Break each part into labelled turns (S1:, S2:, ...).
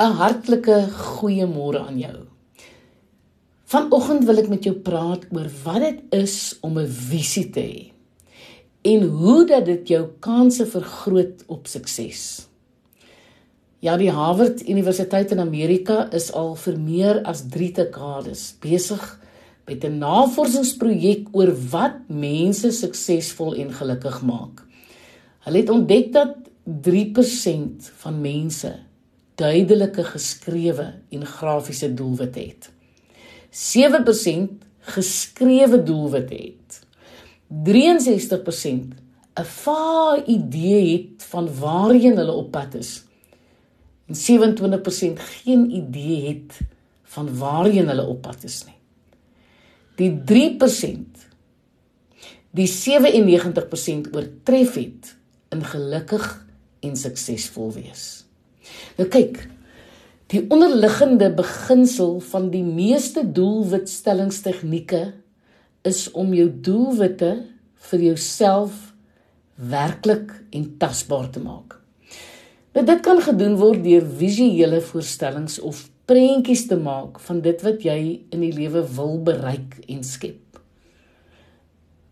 S1: 'n hartlike goeiemôre aan jou. Vanoggend wil ek met jou praat oor wat dit is om 'n visie te hê en hoe dat dit jou kanse vergroot op sukses. Ja, die Harvard Universiteit in Amerika is al vir meer as 3 dekades besig met 'n navorsingsprojek oor wat mense suksesvol en gelukkig maak. Hulle het ontdek dat 3% van mense duidelike geskrewe en grafiese doelwitte het. 7% geskrewe doelwitte het. 63% 'n vae idee het van waarheen hulle op pad is. En 27% geen idee het van waarheen hulle op pad is nie. Die 3% die 97% oortref het in gelukkig en suksesvol wees. Nou kyk, die onderliggende beginsel van die meeste doelwitstellingstegnieke is om jou doelwitte vir jouself werklik en tasbaar te maak. Nou dit kan gedoen word deur visuele voorstellings of prentjies te maak van dit wat jy in die lewe wil bereik en skep.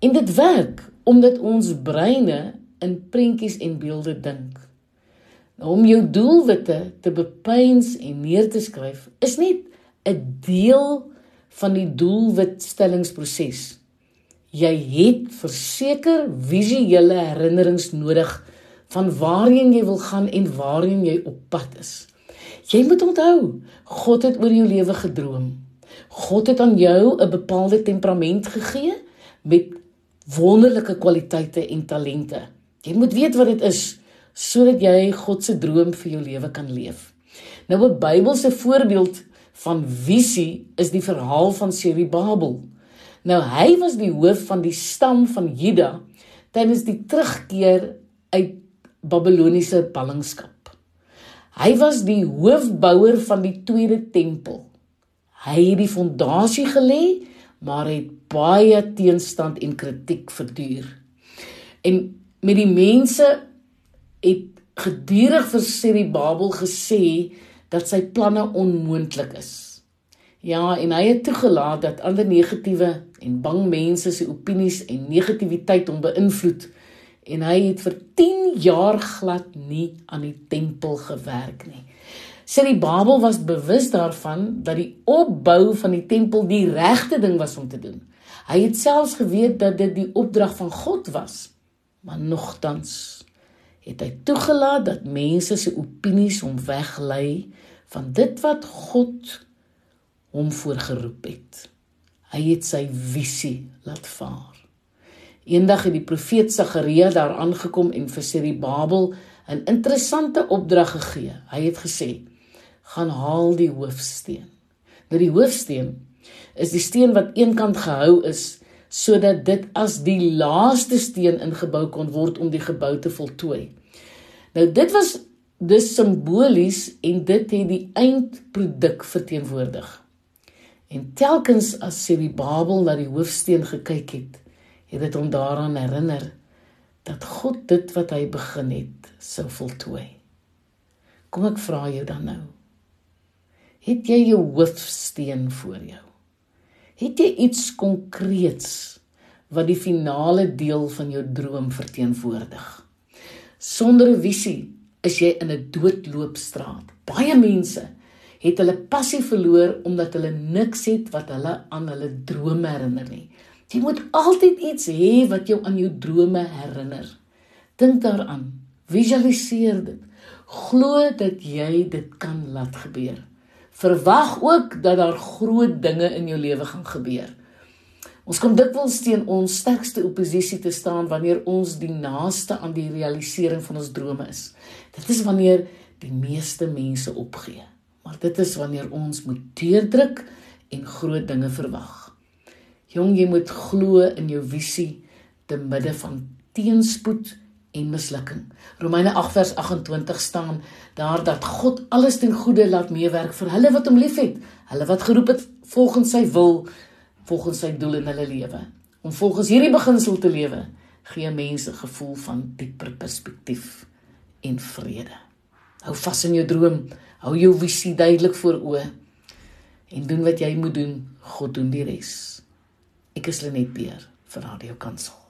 S1: En dit werk omdat ons breine in prentjies en beelde dink. Om jou doelwitte te bepeins en neer te skryf is net 'n deel van die doelwitstellingsproses. Jy het verseker visuele herinnerings nodig van waarheen jy wil gaan en waarheen jy op pad is. Jy moet onthou, God het oor jou lewe gedroom. God het aan jou 'n bepaalde temperament gegee met wonderlike kwaliteite en talente. Jy moet weet wat dit is sodat jy God se droom vir jou lewe kan leef. Nou 'n Bybelse voorbeeld van visie is die verhaal van Serubabel. Nou hy was die hoof van die stam van Juda tydens die terugkeer uit Babiloniese ballingskap. Hy was die hoofbouer van die tweede tempel. Hy het die fondasie gelê, maar het baie teenstand en kritiek verduur. En met die mense het gedurig vir Siri Babel gesê dat sy planne onmoontlik is. Ja, en hy het toegelaat dat ander negatiewe en bang mense se opinies en negativiteit hom beïnvloed en hy het vir 10 jaar glad nie aan die tempel gewerk nie. Siri Babel was bewus daarvan dat die opbou van die tempel die regte ding was om te doen. Hy het selfs geweet dat dit die opdrag van God was. Maar nogtans het hy toegelaat dat mense se opinies hom weglei van dit wat God hom voorgeroep het. Hy het sy visie laat vaar. Eendag het die profeet Sagaria daar aangekom en vir Serubabel 'n interessante opdrag gegee. Hy het gesê: "Gaan haal die hoofsteen." Nou die hoofsteen is die steen wat eenkant gehou is sodat dit as die laaste steen ingebou kon word om die gebou te voltooi. Nou dit was dis simbolies en dit het die eindproduk verteenwoordig. En telkens as Serubabel na die hoofsteen gekyk het, het dit hom daaraan herinner dat God dit wat hy begin het, sou voltooi. Kom ek vra jou dan nou. Het jy jou hoofsteen voor jou? Het jy iets konkreets wat die finale deel van jou droom verteenwoordig? Sonder 'n visie is jy in 'n doodloopstraat. Baie mense het hulle passie verloor omdat hulle niks het wat hulle aan hulle drome herinner nie. Jy moet altyd iets hê wat jou aan jou drome herinner. Dink daaraan. Visualiseer dit. Glo dat jy dit kan laat gebeur. Verwag ook dat daar groot dinge in jou lewe gaan gebeur. Ons kom dikwels teen ons sterkste oppositie te staan wanneer ons die naaste aan die realisering van ons drome is. Dit is wanneer die meeste mense opgee. Maar dit is wanneer ons moet deurdruk en groot dinge verwag. Jong, jy moet glo in jou visie te midde van teenspoed en mislukking. Romeine 8 vers 28 staan daar dat God alles ten goeie laat meewerk vir hulle wat hom liefhet, hulle wat geroep het volgens sy wil volgens sy doel in hulle lewe. Om volgens hierdie beginsel te lewe, gee mense gevoel van dieper perspektief en vrede. Hou vas in jou droom, Hou jou visie duidelik voor oë en doen wat jy moet doen. God doen die res. Ek is Lenet Beer vir Radio Kansel.